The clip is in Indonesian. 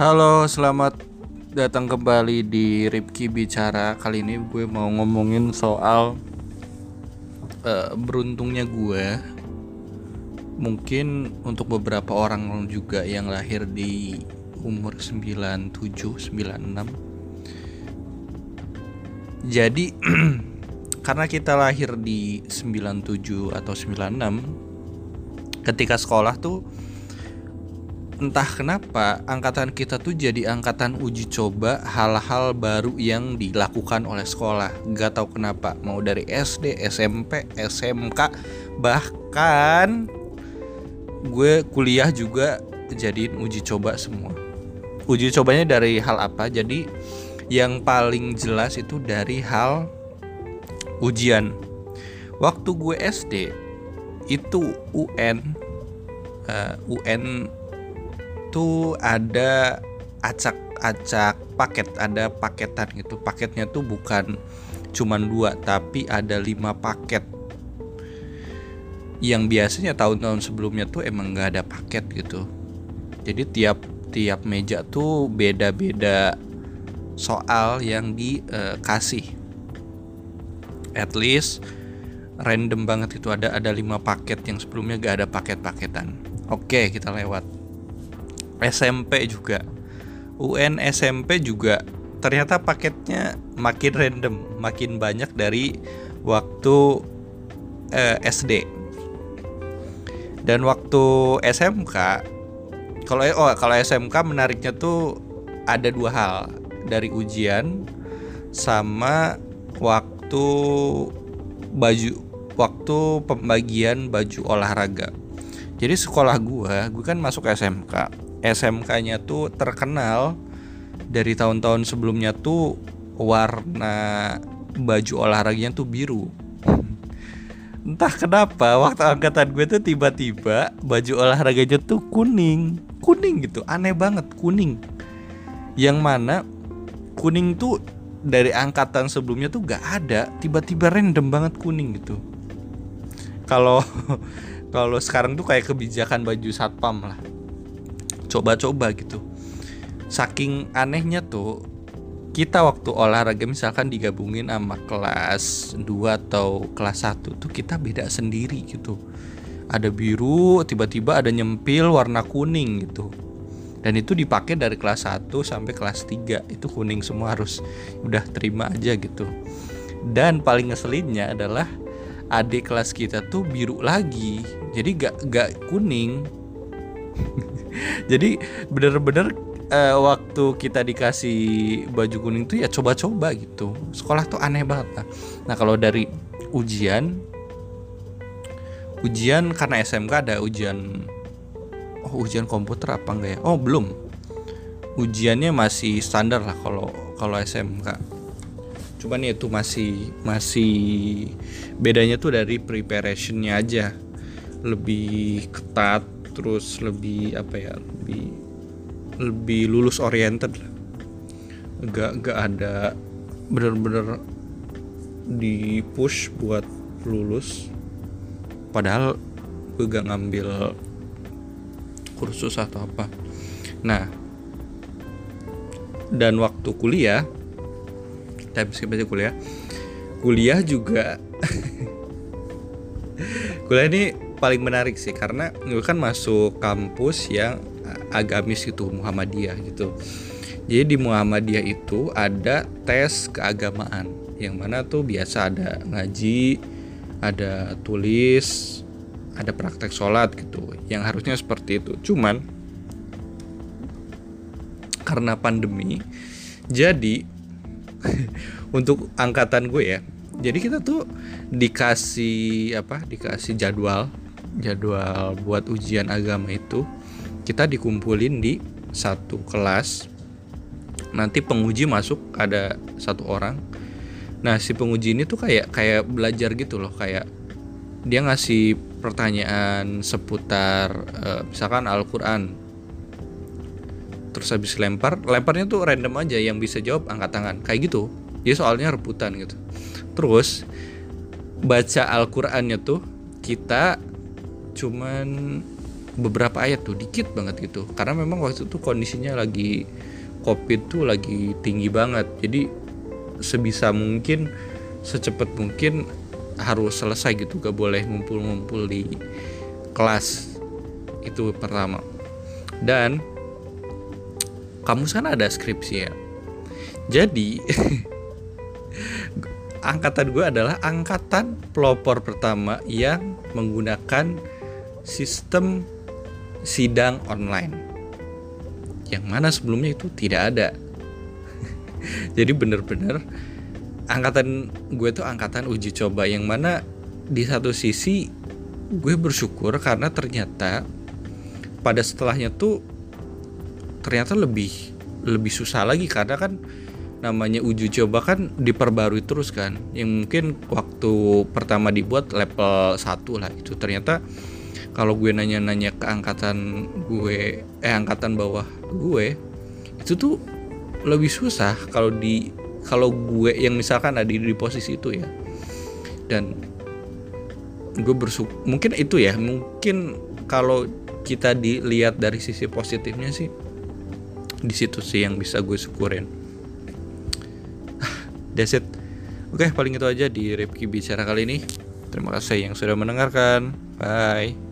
Halo, selamat datang kembali di Ripki Bicara. Kali ini gue mau ngomongin soal uh, beruntungnya gue. Mungkin untuk beberapa orang juga yang lahir di umur 97, 96. Jadi karena kita lahir di 97 atau 96 ketika sekolah tuh entah kenapa angkatan kita tuh jadi angkatan uji coba hal-hal baru yang dilakukan oleh sekolah. Gak tahu kenapa mau dari SD SMP SMK bahkan gue kuliah juga jadiin uji coba semua. Uji cobanya dari hal apa? Jadi yang paling jelas itu dari hal ujian. Waktu gue SD itu UN uh, UN tuh ada acak-acak paket ada paketan gitu. Paketnya tuh bukan cuman dua tapi ada lima paket. Yang biasanya tahun-tahun sebelumnya tuh emang nggak ada paket gitu. Jadi tiap tiap meja tuh beda-beda soal yang dikasih. At least random banget itu ada ada lima paket yang sebelumnya gak ada paket-paketan. Oke kita lewat SMP juga. UN SMP juga ternyata paketnya makin random makin banyak dari waktu eh, SD dan waktu SMK kalau oh kalau SMK menariknya tuh ada dua hal. Dari ujian sama waktu baju waktu pembagian baju olahraga. Jadi sekolah gua gua kan masuk SMK SMK-nya tuh terkenal dari tahun-tahun sebelumnya tuh warna baju olahraganya tuh biru. Entah kenapa waktu angkatan gue tuh tiba-tiba baju olahraganya tuh kuning, kuning gitu, aneh banget kuning. Yang mana kuning tuh dari angkatan sebelumnya tuh gak ada, tiba-tiba random banget kuning gitu. Kalau kalau sekarang tuh kayak kebijakan baju satpam lah coba-coba gitu. Saking anehnya tuh kita waktu olahraga misalkan digabungin sama kelas 2 atau kelas 1 tuh kita beda sendiri gitu. Ada biru tiba-tiba ada nyempil warna kuning gitu. Dan itu dipakai dari kelas 1 sampai kelas 3 itu kuning semua harus udah terima aja gitu. Dan paling ngeselinnya adalah adik kelas kita tuh biru lagi jadi gak gak kuning jadi bener-bener uh, waktu kita dikasih baju kuning tuh ya coba-coba gitu. Sekolah tuh aneh banget lah nah kalau dari ujian ujian karena SMK ada ujian oh ujian komputer apa enggak ya? Oh belum. Ujiannya masih standar lah kalau kalau SMK cuman itu masih masih bedanya tuh dari preparationnya aja. Lebih ketat terus lebih apa ya lebih lebih lulus oriented lah. Gak gak ada bener-bener di push buat lulus. Padahal gue gak ngambil kursus atau apa. Nah dan waktu kuliah tapi skip aja kuliah. Kuliah juga kuliah ini paling menarik sih karena gue kan masuk kampus yang agamis itu Muhammadiyah gitu. Jadi di Muhammadiyah itu ada tes keagamaan yang mana tuh biasa ada ngaji, ada tulis, ada praktek sholat gitu. Yang harusnya seperti itu. Cuman karena pandemi, jadi untuk angkatan gue ya, jadi kita tuh dikasih apa? Dikasih jadwal jadwal buat ujian agama itu kita dikumpulin di satu kelas. Nanti penguji masuk ada satu orang. Nah si penguji ini tuh kayak kayak belajar gitu loh kayak dia ngasih pertanyaan seputar uh, misalkan Al-Quran. Terus habis lempar lemparnya tuh random aja yang bisa jawab angkat tangan. Kayak gitu. Jadi soalnya rebutan gitu. Terus baca Al-Qurannya tuh kita cuman beberapa ayat tuh dikit banget gitu. Karena memang waktu itu kondisinya lagi covid tuh lagi tinggi banget. Jadi sebisa mungkin secepat mungkin harus selesai gitu. Gak boleh ngumpul-ngumpul di kelas itu pertama. Dan kamu kan ada skripsi ya? Jadi angkatan gue adalah angkatan pelopor pertama yang menggunakan sistem sidang online. Yang mana sebelumnya itu tidak ada. Jadi bener-bener angkatan gue tuh angkatan uji coba. Yang mana di satu sisi gue bersyukur karena ternyata pada setelahnya tuh ternyata lebih lebih susah lagi. Karena kan namanya uji coba kan diperbarui terus kan. Yang mungkin waktu pertama dibuat level 1 lah itu. Ternyata kalau gue nanya-nanya ke angkatan gue eh angkatan bawah gue itu tuh lebih susah kalau di kalau gue yang misalkan ada di, posisi itu ya. Dan gue bersyukur mungkin itu ya mungkin kalau kita dilihat dari sisi positifnya sih di situ sih yang bisa gue syukurin. That's it. Oke paling itu aja di Ripki bicara kali ini. Terima kasih yang sudah mendengarkan. Bye